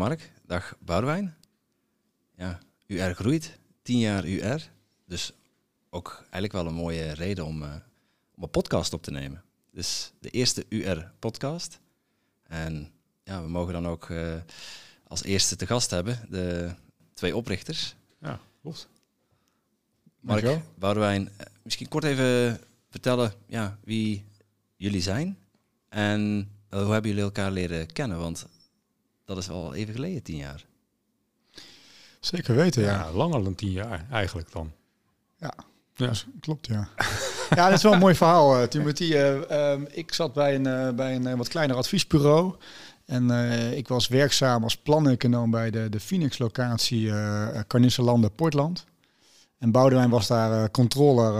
Mark, dag Boudewijn. Ja, UR groeit, 10 jaar UR. Dus ook eigenlijk wel een mooie reden om, uh, om een podcast op te nemen. Dus de eerste UR-podcast. En ja, we mogen dan ook uh, als eerste te gast hebben de twee oprichters. Ja, klopt. Mark, Boudewijn, uh, misschien kort even vertellen ja, wie jullie zijn. En hoe hebben jullie elkaar leren kennen? Want dat is al even geleden, tien jaar. Zeker weten, ja. ja. Langer dan tien jaar eigenlijk dan. Ja, ja. klopt, ja. ja, dat is wel een mooi verhaal, uh, Timothy. Uh, um, ik zat bij een, uh, bij een wat kleiner adviesbureau. En ik was werkzaam als planeconoom bij de, de Phoenix-locatie uh, Carnisselanden Portland. En Boudewijn was daar controller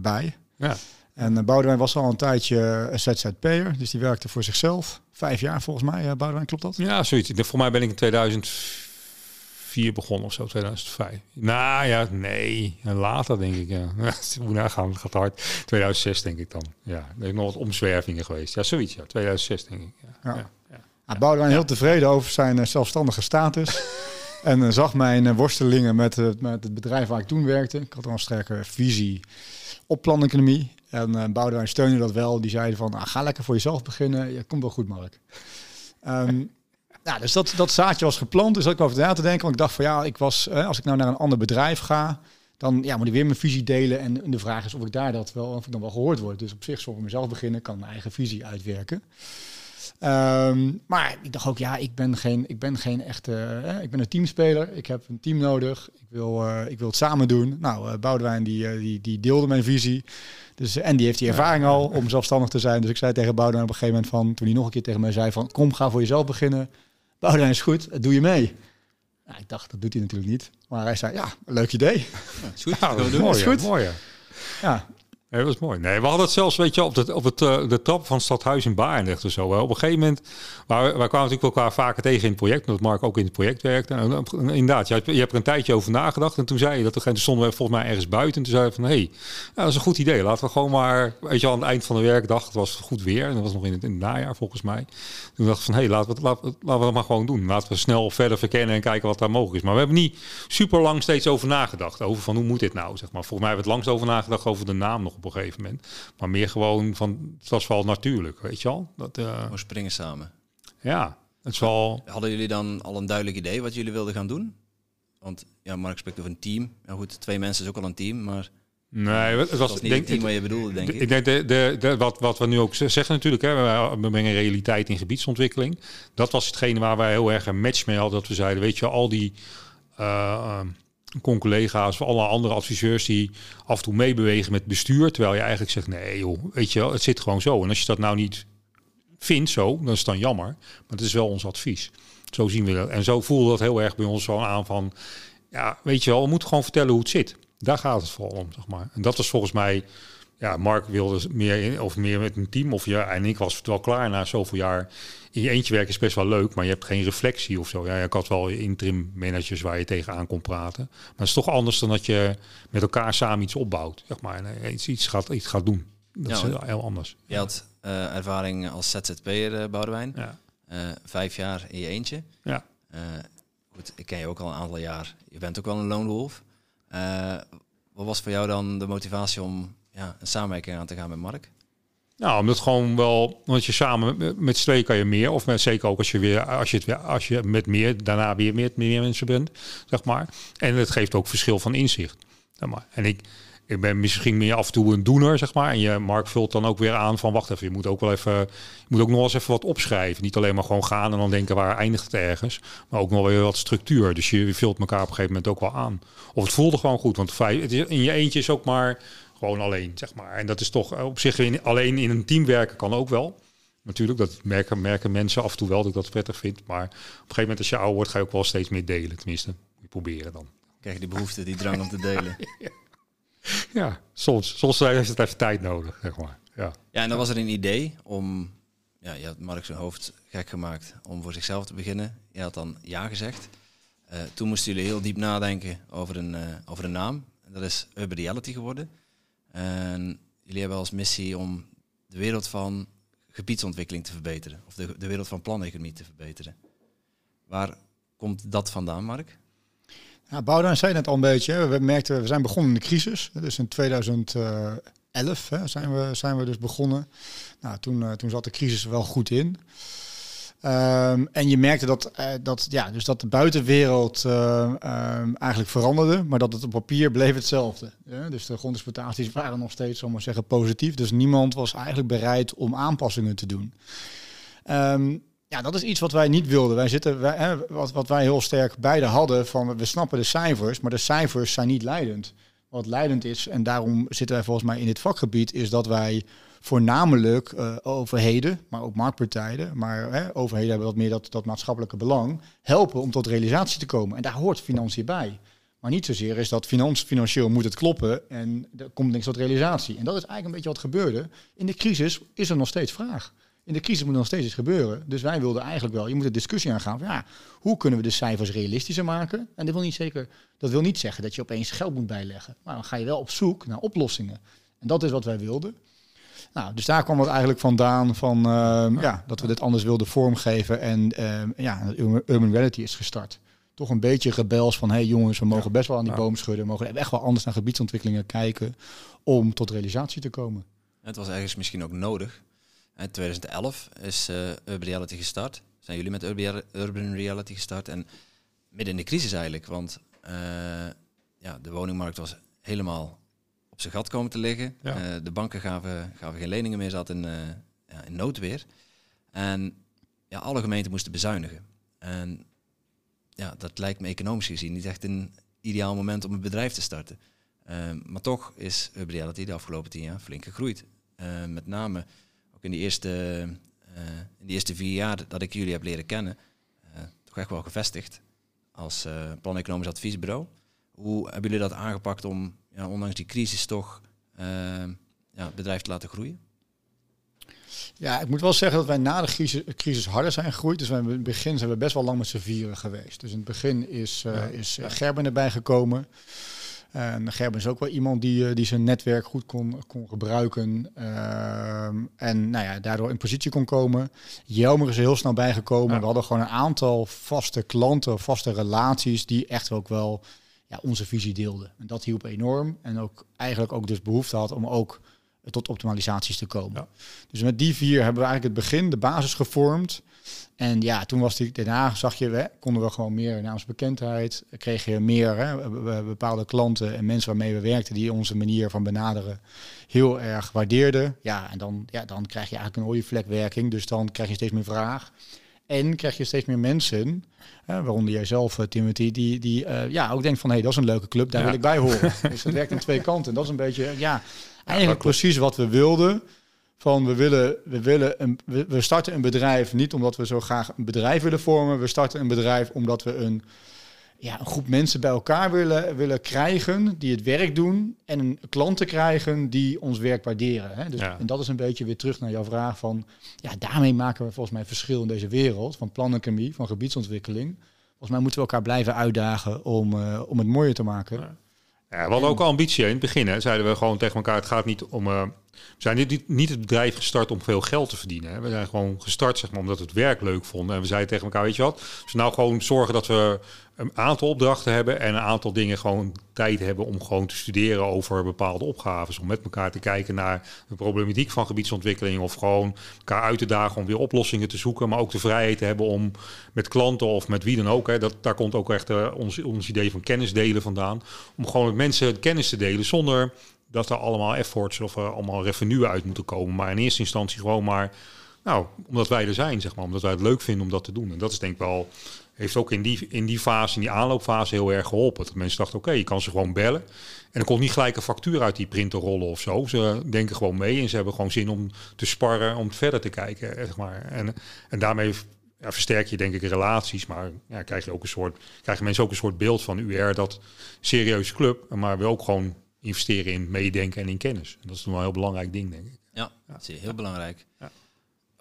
bij. Ja. En Boudewijn was al een tijdje ZZP'er, dus die werkte voor zichzelf. Vijf jaar volgens mij, Boudewijn, klopt dat? Ja, zoiets. Voor mij ben ik in 2004 begonnen of zo, 2005. Nou ja, nee, later denk ik. Ja. Moet nagaan, het gaat hard. 2006 denk ik dan. Ja, er is nog wat omzwervingen geweest. Ja, zoiets, ja. 2006 denk ik. Ja. ja. ja. ja. Boudewijn heel tevreden over zijn zelfstandige status. en zag mijn worstelingen met, uh, met het bedrijf waar ik toen werkte. Ik had al een sterke visie op planeconomie. En uh, Boudewijn steunde dat wel. Die zeiden van, ah, ga lekker voor jezelf beginnen. Je komt wel goed, Mark. Um, nou, dus dat, dat zaadje was geplant. Dus ik over na te denken. Want ik dacht van, ja, ik was, uh, als ik nou naar een ander bedrijf ga... dan ja, moet ik weer mijn visie delen. En de vraag is of ik daar dat wel, of ik dan wel gehoord word. Dus op zich, ik mezelf beginnen, kan mijn eigen visie uitwerken. Um, maar ik dacht ook, ja, ik ben geen, ik ben geen echte, uh, ik ben een teamspeler. Ik heb een team nodig. Ik wil, uh, ik wil het samen doen. Nou, uh, Boudewijn die, die, die deelde mijn visie. Dus, en die heeft die ervaring al om zelfstandig te zijn. Dus ik zei tegen Boudewijn op een gegeven moment van, toen hij nog een keer tegen mij zei van, kom, ga voor jezelf beginnen. Boudewijn is goed, doe je mee. Nou, ik dacht, dat doet hij natuurlijk niet. Maar hij zei, ja, leuk idee. Ja, is goed, ja, dat is mooi, is goed. mooi, ja. Nee, dat was mooi. Nee, we hadden het zelfs, weet je, op, de, op het, uh, de trap van het stadhuis in Barendrecht of zo. Op een gegeven moment, waar, wij kwamen natuurlijk elkaar vaker tegen in het project, omdat Mark ook in het project werkte. En, en inderdaad, je hebt, je hebt er een tijdje over nagedacht en toen zei je dat, toen stonden we volgens mij ergens buiten. En toen zei je van, hé, hey, dat is een goed idee. Laten we gewoon maar, weet je, aan het eind van de werkdag, het was goed weer en dat was nog in het, in het najaar volgens mij. Toen dacht ik van, hé, hey, laten, we, laten, we, dat maar gewoon doen. Laten we snel verder verkennen en kijken wat daar mogelijk is. Maar we hebben niet super lang steeds over nagedacht, over van hoe moet dit nou, zeg maar. Volgens mij hebben we het langst over nagedacht over de naam nog op een gegeven moment. Maar meer gewoon van, het was wel natuurlijk, weet je al. Dat, uh, We springen samen. Ja, het wel... Hadden jullie dan al een duidelijk idee wat jullie wilden gaan doen? Want ja, Mark spreekt over een team. Ja goed, twee mensen is ook al een team, maar... Nee, het was, niet denk, het team wat je bedoelde, denk ik. Ik denk, de, de, de, wat, wat we nu ook zeggen natuurlijk, hè, we brengen realiteit in gebiedsontwikkeling. Dat was hetgene waar wij heel erg een match mee hadden. Dat we zeiden, weet je, al die... Uh, con-collega's of alle andere adviseurs die af en toe meebewegen met bestuur. Terwijl je eigenlijk zegt, nee joh, weet je wel, het zit gewoon zo. En als je dat nou niet vindt zo, dan is het dan jammer. Maar het is wel ons advies. Zo zien we dat. En zo voelde dat heel erg bij ons zo aan van, ja, weet je wel, we moeten gewoon vertellen hoe het zit. Daar gaat het vooral om, zeg maar. En dat was volgens mij, ja, Mark wilde meer in, of meer met een team. Of ja, en ik was wel klaar na zoveel jaar in je eentje werken is best wel leuk, maar je hebt geen reflectie of zo. Ja, ik had wel interim managers waar je tegenaan kon praten. Maar het is toch anders dan dat je met elkaar samen iets opbouwt, zeg maar. En iets, iets, gaat, iets gaat doen. Dat ja, is heel anders. Je had uh, ervaring als ZZP'er, uh, Boudewijn. Ja. Uh, vijf jaar in je eentje. Ja. goed, ik ken je ook al een aantal jaar. Je bent ook wel een loonwolf. wat was voor jou dan de motivatie om ja, een samenwerking aan te gaan met Mark? Nou, omdat gewoon wel, want je samen met z'n kan je meer, of met, zeker ook als je weer, als je het weer, als je met meer, daarna weer meer, mensen bent, zeg maar. En het geeft ook verschil van inzicht. Zeg maar. En ik, ik ben misschien meer af en toe een doener, zeg maar. En je, Mark vult dan ook weer aan van, wacht even, je moet ook wel even, je moet ook nog eens even wat opschrijven. Niet alleen maar gewoon gaan en dan denken, waar eindigt het ergens? Maar ook nog weer wat structuur. Dus je vult elkaar op een gegeven moment ook wel aan. Of het voelde gewoon goed, want in je eentje is ook maar gewoon alleen, zeg maar. En dat is toch op zich in, alleen in een team werken kan ook wel. Natuurlijk, dat merken, merken mensen af en toe wel dat ik dat prettig vind. Maar op een gegeven moment als je ouder wordt, ga je ook wel steeds meer delen. Tenminste, proberen dan. Krijg je die behoefte, die drang om te delen. ja. soms. Soms heeft het even tijd nodig, zeg maar. Ja, ja en dan was er een idee om... Ja, je had Mark zijn hoofd gek gemaakt om voor zichzelf te beginnen. Je had dan ja gezegd. Uh, toen moesten jullie heel diep nadenken over een, uh, over een naam. Dat is Urban Reality geworden. En jullie hebben als missie om de wereld van gebiedsontwikkeling te verbeteren. Of de, de wereld van planeconomie te verbeteren. Waar komt dat vandaan, Mark? Ja, Boudewijn zei net al een beetje. We merkten, we zijn begonnen in de crisis. Dus in 2011 hè, zijn, we, zijn we dus begonnen. Nou, toen, uh, toen zat de crisis wel goed in. Um, en je merkte dat, uh, dat, ja, dus dat de buitenwereld uh, um, eigenlijk veranderde, maar dat het op papier bleef hetzelfde. Ja? Dus de grondexploitaties waren nog steeds, zal maar zeggen, positief. Dus niemand was eigenlijk bereid om aanpassingen te doen. Um, ja, dat is iets wat wij niet wilden. Wij zitten, wij, wat, wat wij heel sterk beide hadden, van we snappen de cijfers, maar de cijfers zijn niet leidend. Wat leidend is, en daarom zitten wij volgens mij in dit vakgebied, is dat wij voornamelijk uh, overheden, maar ook marktpartijen, maar hè, overheden hebben wat meer dat, dat maatschappelijke belang, helpen om tot realisatie te komen. En daar hoort financiën bij. Maar niet zozeer is dat financieel moet het kloppen en er komt niks tot realisatie. En dat is eigenlijk een beetje wat gebeurde. In de crisis is er nog steeds vraag. In de crisis moet er nog steeds iets gebeuren. Dus wij wilden eigenlijk wel, je moet een discussie aangaan van ja, hoe kunnen we de cijfers realistischer maken? En dat wil niet zeker, dat wil niet zeggen dat je opeens geld moet bijleggen. Maar dan ga je wel op zoek naar oplossingen. En dat is wat wij wilden. Nou, dus daar kwam het eigenlijk vandaan van uh, ja, dat we dit anders wilden vormgeven. En uh, ja, Urban Reality is gestart. Toch een beetje rebels van, hé hey jongens, we mogen best wel aan die boom schudden. We mogen echt wel anders naar gebiedsontwikkelingen kijken om tot realisatie te komen. Het was ergens misschien ook nodig. In 2011 is uh, Urban Reality gestart. Zijn jullie met Urban Reality gestart? En midden in de crisis eigenlijk, want ja, de woningmarkt was helemaal op zijn gat komen te liggen. Ja. Uh, de banken gaven, gaven geen leningen meer, zat in, ja, in noodweer. En ja, alle gemeenten moesten bezuinigen. En ja, dat lijkt me economisch gezien niet echt een ideaal moment om een bedrijf te starten. Maar toch is Urban Reality de afgelopen tien jaar flink gegroeid. met name in die eerste, in die eerste vier jaar dat ik jullie heb leren kennen, toch echt wel gevestigd als plan-economisch adviesbureau. Hoe hebben jullie dat aangepakt om ja, ondanks die crisis toch uh, ja, het bedrijf te laten groeien? Ja, ik moet wel zeggen dat wij na de crisis, crisis harder zijn gegroeid. Dus wij, in het begin zijn we best wel lang met z'n vieren geweest. Dus in het begin is, uh, ja. is Gerben erbij gekomen. En Gerben is ook wel iemand die, uh, die zijn netwerk goed kon, kon gebruiken. Uh, en nou ja, daardoor in positie kon komen. Jelmer is er heel snel bijgekomen. Ja. We hadden gewoon een aantal vaste klanten, vaste relaties die echt ook wel ja, onze visie deelde. En dat hielp enorm. En ook eigenlijk ook dus behoefte had om ook tot optimalisaties te komen. Ja. Dus met die vier hebben we eigenlijk het begin, de basis gevormd. En ja, toen was die, daarna zag je, hè, konden we gewoon meer naamsbekendheid, kreeg je meer hè, bepaalde klanten en mensen waarmee we werkten die onze manier van benaderen heel erg waardeerden. Ja, en dan, ja, dan krijg je eigenlijk een olievlekwerking, dus dan krijg je steeds meer vraag. En krijg je steeds meer mensen, uh, waaronder jij zelf, uh, Timothy, die, die uh, ja, ook denkt van hé, hey, dat is een leuke club, daar ja. wil ik bij horen. dus het werkt aan twee kanten. Dat is een beetje, ja, eigenlijk ja, precies wat we wilden. Van we willen, we willen een, we, starten een bedrijf niet omdat we zo graag een bedrijf willen vormen. We starten een bedrijf omdat we een ja, een groep mensen bij elkaar willen, willen krijgen die het werk doen en een klanten krijgen die ons werk waarderen. Hè? Dus, ja. En dat is een beetje weer terug naar jouw vraag van, ja, daarmee maken we volgens mij verschil in deze wereld van planeconomie, van gebiedsontwikkeling. Volgens mij moeten we elkaar blijven uitdagen om, uh, om het mooier te maken. Ja. Ja, we hadden ook ambitie in het begin. Hè, zeiden we gewoon tegen elkaar, het gaat niet om... Uh, we zijn niet, niet het bedrijf gestart om veel geld te verdienen. Hè. We zijn gewoon gestart zeg maar, omdat we het werk leuk vonden. En we zeiden tegen elkaar, weet je wat, dus nou gewoon zorgen dat we een aantal opdrachten hebben en een aantal dingen gewoon tijd hebben om gewoon te studeren over bepaalde opgaves. Om met elkaar te kijken naar de problematiek van gebiedsontwikkeling of gewoon elkaar uit te dagen om weer oplossingen te zoeken. Maar ook de vrijheid te hebben om met klanten of met wie dan ook, hè, dat, daar komt ook echt uh, ons, ons idee van kennis delen vandaan. Om gewoon met mensen kennis te delen zonder dat er allemaal efforts of uh, allemaal revenue uit moeten komen. Maar in eerste instantie gewoon maar, nou, omdat wij er zijn, zeg maar. Omdat wij het leuk vinden om dat te doen. En dat is denk ik wel heeft ook in die, in die fase, in die aanloopfase, heel erg geholpen. Dat mensen dachten, oké, je kan ze gewoon bellen. En er komt niet gelijk een factuur uit die printer rollen of zo. Ze denken gewoon mee en ze hebben gewoon zin om te sparren, om verder te kijken. Zeg maar. en, en daarmee versterk je denk ik relaties, maar ja, krijg je ook een soort, krijgen mensen ook een soort beeld van UR dat serieuze club, maar we ook gewoon investeren in meedenken en in kennis. En dat is wel een heel belangrijk ding, denk ik. Ja, dat is heel belangrijk. Ja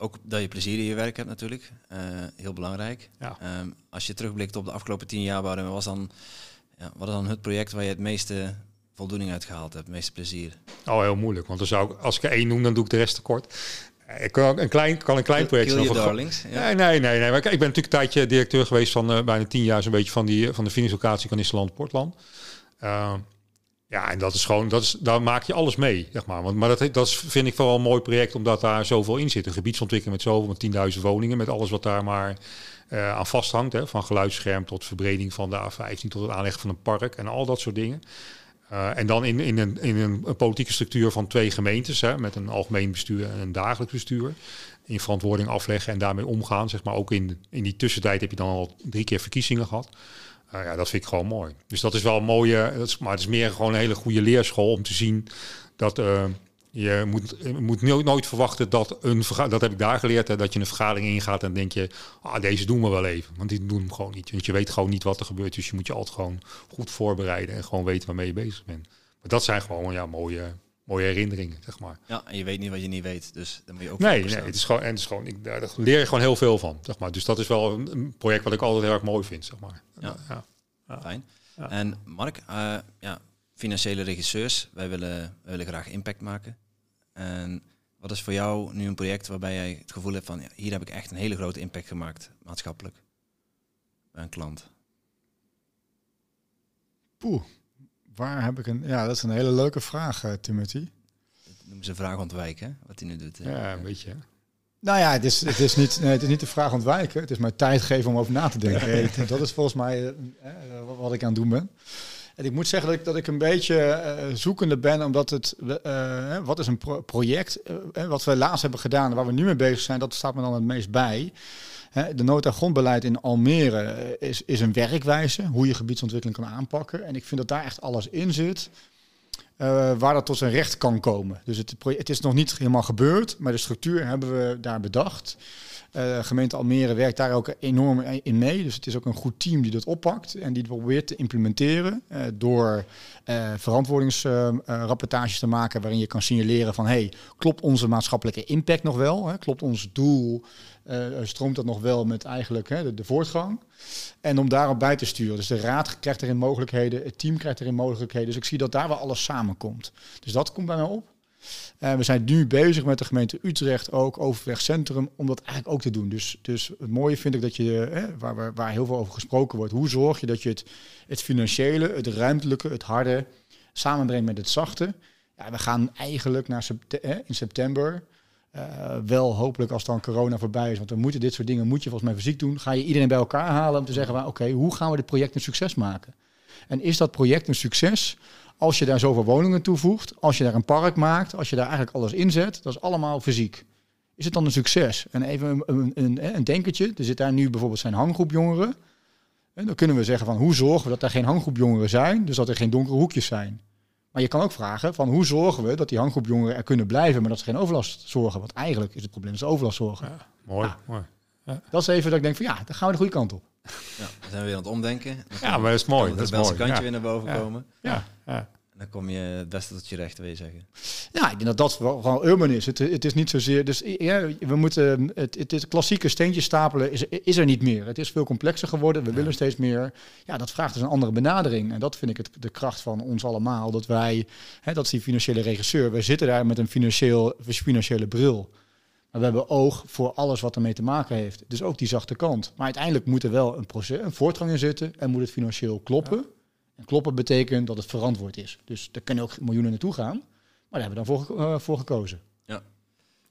ook dat je plezier in je werk hebt natuurlijk. Uh, heel belangrijk. Ja. Um, als je terugblikt op de afgelopen tien jaar, waarin was dan, ja, wat is dan het project waar je het meeste voldoening uit gehaald hebt, het meeste plezier? Oh, heel moeilijk. Want dan zou ik, als ik er één noem, dan doe ik de rest tekort. Ik kan een klein, kan een klein project Kill zijn. Darlings. Ja. Nee, nee, nee, nee. Maar kijk, ik ben natuurlijk een tijdje directeur geweest van eh, bijna tien jaar zo'n beetje van, die, van de finishlocatie Kanisseland Portland. Eh, ja, en dat is gewoon, dat is, daar maak je alles mee, zeg maar. Want, maar dat, dat vind ik vooral een mooi project, omdat daar zoveel in zit. Een gebiedsontwikkeling met zoveel, met 10.000 woningen, met alles wat daar maar eh, aan vasthangt. Hè, van geluidsscherm tot verbreding van de A15 tot het aanleggen van een park en al dat soort dingen. Eh, en dan in, in, een, in een politieke structuur van twee gemeentes, hè, met een algemeen bestuur en een dagelijks bestuur. In verantwoording afleggen en daarmee omgaan. Zeg maar ook in, in die tussentijd heb je dan al drie keer verkiezingen gehad. Uh, ja, dat vind ik gewoon mooi. Dus dat is wel een mooie, dat is, maar het is meer gewoon een hele goede leerschool om te zien dat uh, je moet, moet nooit, verwachten dat een dat heb ik daar geleerd, hè, dat je een vergadering ingaat en denk je, ah, deze doen we wel even. Want die doen hem gewoon niet. Want je weet gewoon niet wat er gebeurt. Dus je moet je altijd gewoon goed voorbereiden en gewoon weten waarmee je bezig bent. Maar dat zijn gewoon ja, mooie, mooie herinneringen, zeg maar. Ja, en je weet niet wat je niet weet, dus dan moet je ook. Nee, nee, het is gewoon en het is gewoon, ik, daar leer je gewoon heel veel van, zeg maar. Dus dat is wel een, een project wat ik altijd heel erg mooi vind, zeg maar. Ja, ja. ja. fijn. Ja. En Mark, uh, ja, financiële regisseurs, wij willen, wij willen graag impact maken. En wat is voor jou nu een project waarbij jij het gevoel hebt van, ja, hier heb ik echt een hele grote impact gemaakt, maatschappelijk, bij een klant? Poeh, waar heb ik een... Ja, dat is een hele leuke vraag, uh, Timothy. Noem ze vraag ontwijken, wat hij nu doet. Ja, een beetje. Nou ja, het is, het, is niet, nee, het is niet de vraag ontwijken. Het is mij tijd geven om over na te denken. dat is volgens mij uh, wat ik aan het doen ben. En ik moet zeggen dat ik, dat ik een beetje uh, zoekende ben, omdat het, uh, wat is een pro project, uh, wat we laatst hebben gedaan, waar we nu mee bezig zijn, dat staat me dan het meest bij. De nota grondbeleid in Almere is, is een werkwijze, hoe je gebiedsontwikkeling kan aanpakken. En ik vind dat daar echt alles in zit. Uh, waar dat tot zijn recht kan komen. Dus het, het, is nog niet helemaal gebeurd, maar de structuur hebben we daar bedacht. Uh, gemeente Almere werkt daar ook enorm in mee. Dus het is ook een goed team die dat oppakt en die het probeert te implementeren uh, door verantwoordingsrapportages te maken waarin je kan signaleren van hey, klopt onze maatschappelijke impact nog wel? Hè? Klopt ons doel? stroomt dat nog wel met eigenlijk hè, de, de voortgang? En om daarop bij te sturen. Dus de raad krijgt erin mogelijkheden, het team krijgt erin mogelijkheden. Dus ik zie dat daar wel alles samenkomt. Dus dat komt bij mij op. Uh, we zijn nu bezig met de gemeente Utrecht ook, Overweg Centrum, om dat eigenlijk ook te doen. Dus, dus het mooie vind ik dat je, eh, waar, waar, heel veel over gesproken wordt, hoe zorg je dat je het, het financiële, het ruimtelijke, het harde samenbrengt met het zachte. Ja, we gaan eigenlijk naar sept eh, in september, wel hopelijk als dan corona voorbij is, want we moeten dit soort dingen, moet je volgens mij fysiek doen, ga je iedereen bij elkaar halen om te zeggen, oké, hoe gaan we dit project een succes maken? En is dat project een succes als je daar zoveel woningen toevoegt, als je daar een park maakt, als je daar eigenlijk alles inzet, dat is allemaal fysiek. Is het dan een succes? En even een, een, een, een denkertje, er zit daar nu bijvoorbeeld zijn hanggroep jongeren. En dan kunnen we zeggen van hoe zorgen we dat er geen hanggroep jongeren zijn, dus dat er geen donkere hoekjes zijn. Maar je kan ook vragen van hoe zorgen we dat die hanggroep jongeren er kunnen blijven, maar dat ze geen overlast zorgen. Want eigenlijk is het probleem dat ze overlast zorgen. Ja, mooi, mooi. Ja. Dat is even dat ik denk van ja, dan gaan we de goede kant op. Ja, we zijn weer aan het omdenken. Ja, maar dat is mooi. Dat is het mooi. kantje ja. weer naar boven ja. komen. Ja, ja. En dan kom je het beste tot je recht, wil je zeggen. Ja, ik denk dat dat gewoon urban is. Het, het is niet zozeer. Dus ja, we moeten. Het, het, het klassieke steentjes stapelen is, is er niet meer. Het is veel complexer geworden. We willen steeds meer. Ja, dat vraagt dus een andere benadering. En dat vind ik het, de kracht van ons allemaal. Dat wij, hè, dat is die financiële regisseur. We zitten daar met een financieel, financiële bril. Maar we hebben oog voor alles wat ermee te maken heeft. Dus ook die zachte kant. Maar uiteindelijk moet er wel een, proces, een voortgang in zitten. En moet het financieel kloppen. Ja. En kloppen betekent dat het verantwoord is. Dus daar kunnen ook miljoenen naartoe gaan. Maar daar hebben we dan voor, uh, voor gekozen.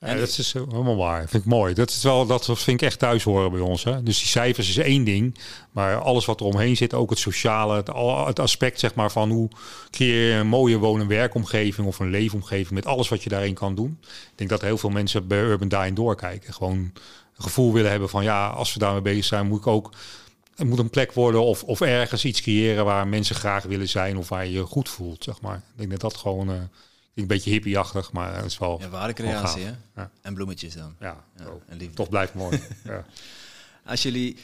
Ja. Ja, dat is helemaal waar. Vind ik mooi. Dat is wel dat vind ik echt thuis horen bij ons. Hè. Dus die cijfers is één ding, maar alles wat er omheen zit, ook het sociale, het, het aspect zeg maar van hoe creëer je een mooie woon- en werkomgeving of een leefomgeving met alles wat je daarin kan doen. Ik denk dat heel veel mensen bij Urban Dying doorkijken, gewoon een gevoel willen hebben van ja, als we daarmee bezig zijn, moet ik ook het moet een plek worden of, of ergens iets creëren waar mensen graag willen zijn of waar je je goed voelt, zeg maar. Ik denk dat dat gewoon uh, een beetje hippieachtig, maar dat is wel. Ja, ware creatie, hè? Ja. En bloemetjes dan. Ja, ja en liefde. Toch blijft mooi. ja. Als jullie uh,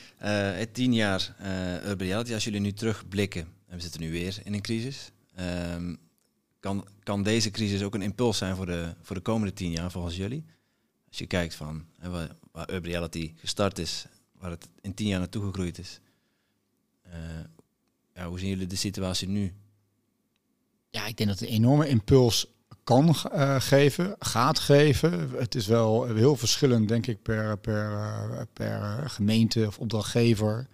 het tien jaar uh, Urban Reality, als jullie nu terugblikken, en we zitten nu weer in een crisis, um, kan, kan deze crisis ook een impuls zijn voor de, voor de komende tien jaar volgens jullie? Als je kijkt van hè, waar, waar Urban Reality gestart is, waar het in tien jaar naartoe gegroeid is. Uh, ja, hoe zien jullie de situatie nu? Ja, ik denk dat een enorme impuls kan uh, geven, gaat geven. Het is wel heel verschillend, denk ik, per, per, uh, per gemeente of opdrachtgever.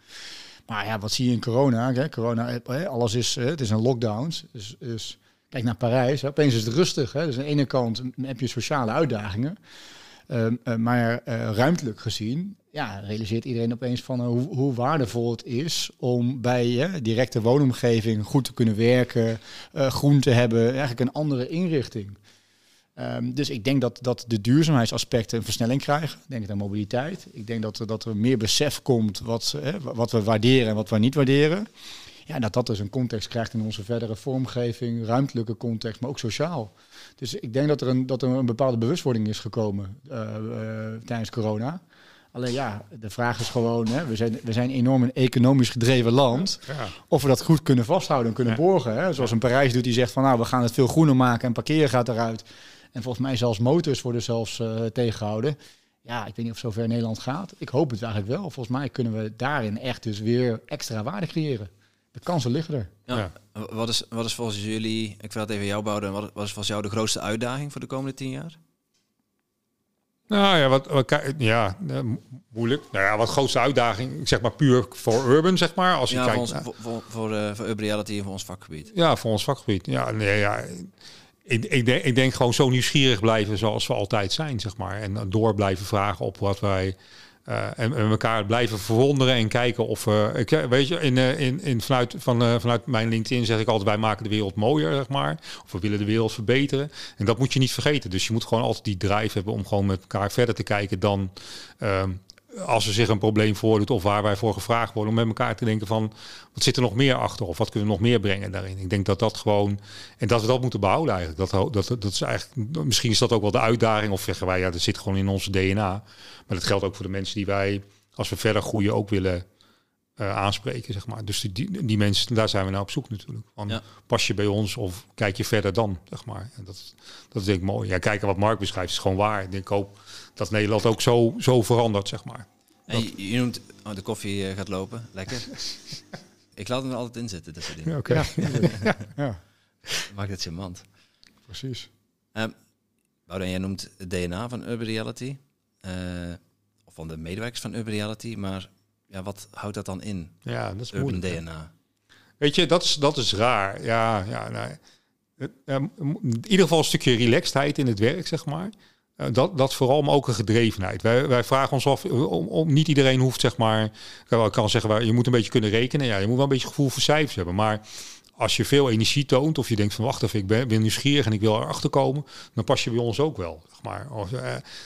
Maar ja, wat zie je in corona? Hè? Corona, alles is, het is een lockdown. Dus, dus kijk naar Parijs, hè? opeens is het rustig. Hè? Dus aan de ene kant heb je sociale uitdagingen. Ehm, maar ruimtelijk gezien ja, realiseert iedereen opeens van uh, hoe, hoe, waardevol het is om bij je directe woonomgeving goed te kunnen werken, groen te hebben, eigenlijk een andere inrichting. Um, dus ik denk dat, dat de duurzaamheidsaspecten een versnelling krijgen. Ik denk aan mobiliteit. Ik denk dat, dat er meer besef komt wat, wat we waarderen en wat we niet waarderen. Ja, dat dat dus een context krijgt in onze verdere vormgeving, ruimtelijke context, maar ook sociaal. Dus ik denk dat er een, dat er een bepaalde bewustwording is gekomen uh, uh, tijdens corona. Alleen ja, de vraag is gewoon, hè, we, zijn, we zijn enorm een economisch gedreven land. Ja. Of we dat goed kunnen vasthouden en kunnen ja. borgen. Hè. Zoals een Parijs doet, die zegt van nou, we gaan het veel groener maken en parkeren gaat eruit. En volgens mij zelfs motors worden zelfs uh, tegengehouden. Ja, ik weet niet of zover Nederland gaat. Ik hoop het eigenlijk wel. Volgens mij kunnen we daarin echt dus weer extra waarde creëren. De kansen liggen er. Ja. Wat, is, wat is volgens jullie, ik wil het even jou bouwen, wat, wat is volgens jou de grootste uitdaging voor de komende tien jaar? Nou ja, wat, wat ja, moeilijk. Nou ja, wat grootste uitdaging, zeg maar puur voor urban, zeg maar. Als je ja, kijkt voor, ons, voor, voor, uh, voor Urban Reality en voor ons vakgebied. Ja, voor ons vakgebied. Ja, nee, ja. Ik, ik, denk, ik denk gewoon zo nieuwsgierig blijven zoals we altijd zijn, zeg maar. En door blijven vragen op wat wij uh, en, en, elkaar blijven verwonderen en kijken of. Ik, weet je, in, in, in, vanuit, van, vanuit mijn LinkedIn zeg ik altijd: wij maken de wereld mooier, zeg maar. Of we willen de wereld verbeteren. En dat moet je niet vergeten. Dus je moet gewoon altijd die drive hebben om gewoon met elkaar verder te kijken dan. Als er zich een probleem voordoet of waar wij voor gevraagd worden, om met elkaar te denken van wat zit er nog meer achter of wat kunnen we nog meer brengen daarin. Ik denk dat dat gewoon en dat we dat moeten behouden eigenlijk. Dat, dat, dat is eigenlijk, misschien is dat ook wel de uitdaging of zeggen wij ja, dat zit gewoon in onze DNA. Maar dat geldt ook voor de mensen die wij, als we verder groeien, ook willen uh, aanspreken, zeg maar. Dus die, die mensen, daar zijn we naar op zoek natuurlijk. Van, ja. Pas je bij ons of kijk je verder dan, zeg maar. En dat, dat is denk ik mooi. Ja, kijken wat Mark beschrijft is gewoon waar. Ik hoop dat Nederland ook zo, zo verandert, zeg maar. En je, je, noemt, oh, de koffie uh, gaat lopen, lekker. ik laat hem er altijd in zitten, dat soort dingen. Ja. Okay. ja. ja. Maakt het mand. Precies. Um, Boudewijn, jij noemt het DNA van Urban Reality. Uh, of van de medewerkers van Urban Reality. Maar ja, wat houdt dat dan in? Ja, dat is Urban moeilijk. DNA. Weet je, dat is, dat is raar. Ja, ja, nee. in ieder geval een stukje relaxedheid in het werk, zeg maar. Uh, dat, dat vooral, maar ook een gedrevenheid. Wij, wij vragen ons af, om, om, niet iedereen hoeft, zeg maar, ik kan zeggen, je moet een beetje kunnen rekenen. Ja, je moet wel een beetje gevoel voor cijfers hebben. Maar als je veel energie toont, of je denkt van wacht even, ik ben, ben nieuwsgierig en ik wil erachter komen, dan pas je bij ons ook wel. Zeg maar. Of, uh,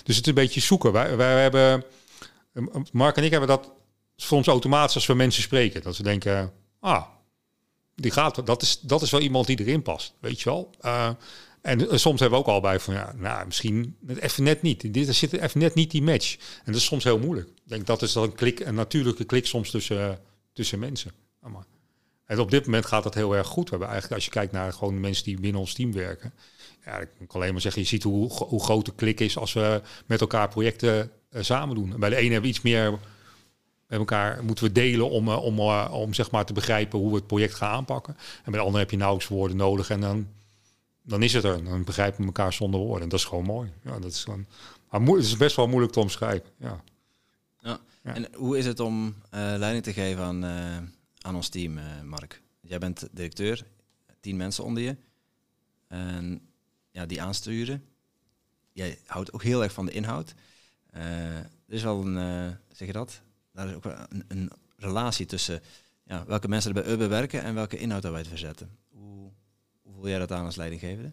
dus het is een beetje zoeken. Wij, wij hebben, Mark en ik hebben dat soms automatisch als we mensen spreken. Dat ze denken, ah, die gaat, dat is, dat is wel iemand die erin past, weet je wel. Uh, en soms hebben we ook al bij van, ja, nou, misschien even net niet. Dit zit even net niet die match. En dat is soms heel moeilijk. Ik denk dat is dan een klik, een natuurlijke klik soms tussen, tussen mensen. Maar, en op dit moment gaat dat heel erg goed. We hebben eigenlijk, als je kijkt naar gewoon mensen die binnen ons team werken. Ja, ik kan alleen maar zeggen, je ziet hoe, hoe groot de klik is als we met elkaar projecten uh, samen doen. bij de ene hebben we iets meer met elkaar moeten we delen om, uh, om, uh, om zeg maar te begrijpen hoe we het project gaan aanpakken. En bij de andere heb je nauwelijks woorden nodig en dan, dan is het er. Dan begrijpen we elkaar zonder woorden. En dat is gewoon mooi. Ja, dat is gewoon, maar het is best wel moeilijk te omschrijven. Ja. Ja. ja. En hoe is het om uh, leiding te geven aan, aan ons team, Mark? Jij bent directeur, tien mensen onder je. En ja, die aansturen. Jij houdt ook heel erg van de inhoud. er is wel een, zeg je dat? Daar is ook een, relatie tussen ja, welke mensen er bij Urban werken en welke inhoud wij te verzetten. Hoe, hoe voel jij dat aan als leidinggevende?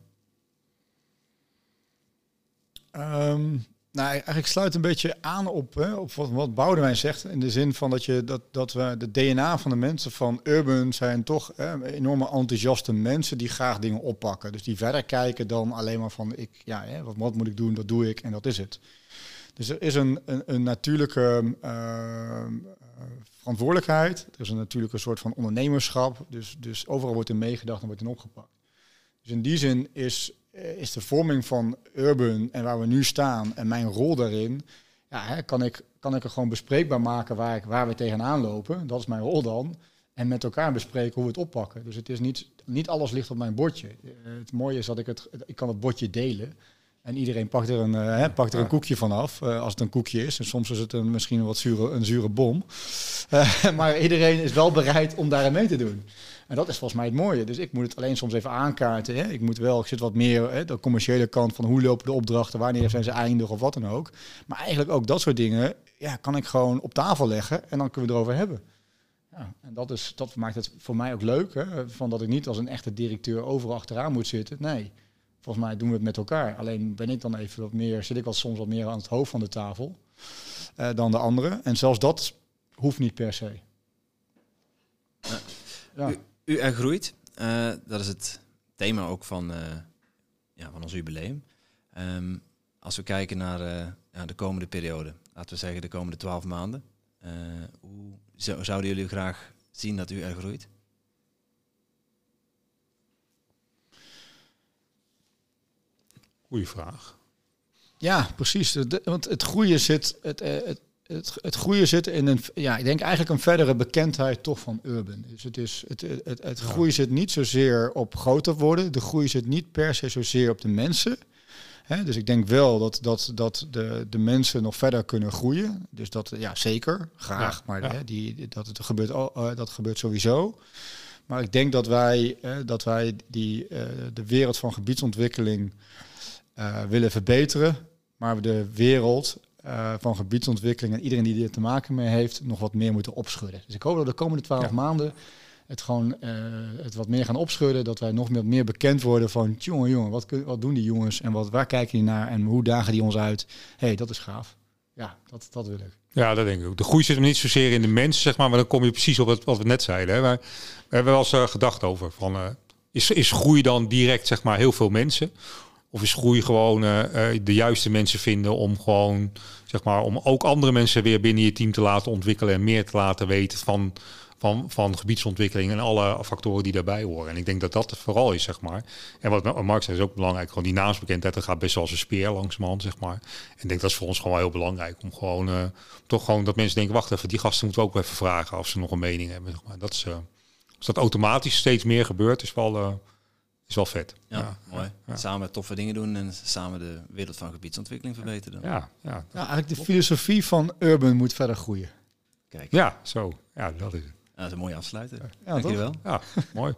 Um, nou, eigenlijk sluit een beetje aan op, hè, op wat, wat Boudewijn zegt. In de zin van dat, je, dat, dat we de DNA van de mensen van Urban zijn toch hè, enorme enthousiaste mensen die graag dingen oppakken. Dus die verder kijken dan alleen maar van ik, ja, hè, wat, wat moet ik doen, dat doe ik en dat is het. Dus er is een, een, een natuurlijke uh, verantwoordelijkheid. Er is een natuurlijke soort van ondernemerschap. Dus, dus overal wordt er meegedacht en wordt er opgepakt. Dus in die zin is, eh, is de vorming van Urban en waar we nu staan en mijn rol daarin, ja, kan, ik, kan ik er gewoon bespreekbaar maken waar, ik, waar we tegenaan lopen. Dat is mijn rol dan. En met elkaar bespreken hoe we het oppakken. Dus het is niet, niet alles ligt op mijn bordje. Eh, het mooie is dat ik het, ik kan het bordje delen. En iedereen pakt er een, eh, hè, pakt er een koekje van af, eh, als het een koekje is. En soms is het een, misschien een wat zure, een zure bom. Eh, maar iedereen is wel bereid om daarin mee te doen. En dat is volgens mij het mooie. Dus ik moet het alleen soms even aankaarten. Hè. Ik moet wel, ik zit wat meer hè, de commerciële kant van hoe lopen de opdrachten, wanneer zijn ze eindig of wat dan ook. Maar eigenlijk ook dat soort dingen, ja, kan ik gewoon op tafel leggen en dan kunnen we erover hebben. Ja, en dat, is, dat maakt het voor mij ook leuk. Hè, van dat ik niet als een echte directeur overal achteraan moet zitten. Nee, volgens mij doen we het met elkaar. Alleen ben ik dan even wat meer, zit ik wel soms wat meer aan het hoofd van de tafel uh, dan de anderen. En zelfs dat hoeft niet per se. Ja. U, u groeit. Uh, dat is het thema ook van, uh, ja, van ons jubileum. Um, als we kijken naar ja, de komende periode, laten we zeggen de komende twaalf maanden. hoe zouden jullie graag zien dat u er groeit? Goeie vraag. Ja, precies. De, want het groeien zit, het, het, het, het groeien zit in een, ja, ik denk eigenlijk een verdere bekendheid toch van Urban. Dus het, is, het, het, het groeien zit niet zozeer op groter worden. De groei zit niet per se zozeer op de mensen. He, dus ik denk wel dat, dat, dat de, de mensen nog verder kunnen groeien. Dus dat, ja, zeker, graag. maar ja. die, dat, het gebeurt, uh, dat gebeurt sowieso. Maar ik denk dat wij, uh, dat wij die, uh, de wereld van gebiedsontwikkeling willen verbeteren. Maar we de wereld uh, van gebiedsontwikkeling en iedereen die er te maken mee heeft, nog wat meer moeten opschudden. Dus ik hoop dat de komende twaalf ja. maanden het gewoon uh, het wat meer gaan opschudden. Dat wij nog meer, meer bekend worden van jongen, jongen, wat, wat doen die jongens en wat, waar kijken die naar en hoe dagen die ons uit? Hé, hey, dat is gaaf. Ja, dat, dat wil ik. Ja, dat denk ik ook. De groei zit hem niet zozeer in de mensen, zeg maar, maar dan kom je precies op het, wat we net zeiden. Hè. We hebben wel eens uh, gedacht over van, is, is groei dan direct, zeg maar, heel veel mensen? Of is groei gewoon uh, de juiste mensen vinden om gewoon, zeg maar, om ook andere mensen weer binnen je team te laten ontwikkelen en meer te laten weten van, van, van gebiedsontwikkeling en alle factoren die daarbij horen. En ik denk dat dat het vooral is, zeg maar. En wat Mark zei is ook belangrijk, gewoon die naamsbekendheid, dat gaat best wel als een speer langzamerhand, zeg maar. En ik denk dat is voor ons gewoon heel belangrijk om gewoon, uh, toch gewoon dat mensen denken, wacht even, die gasten moeten we ook even vragen of ze nog een mening hebben. Zeg maar. Dat is, als dat automatisch steeds meer gebeurt, is wel... Is wel vet. Ja, ja mooi. Ja. Samen toffe dingen doen en samen de wereld van gebiedsontwikkeling verbeteren. Ja, ja. ja eigenlijk de filosofie van Urban moet verder groeien. Kijk. Ja, zo. Ja, dat is het. Dat is een mooie afsluiter. Ja, Dankjewel. Ja, mooi.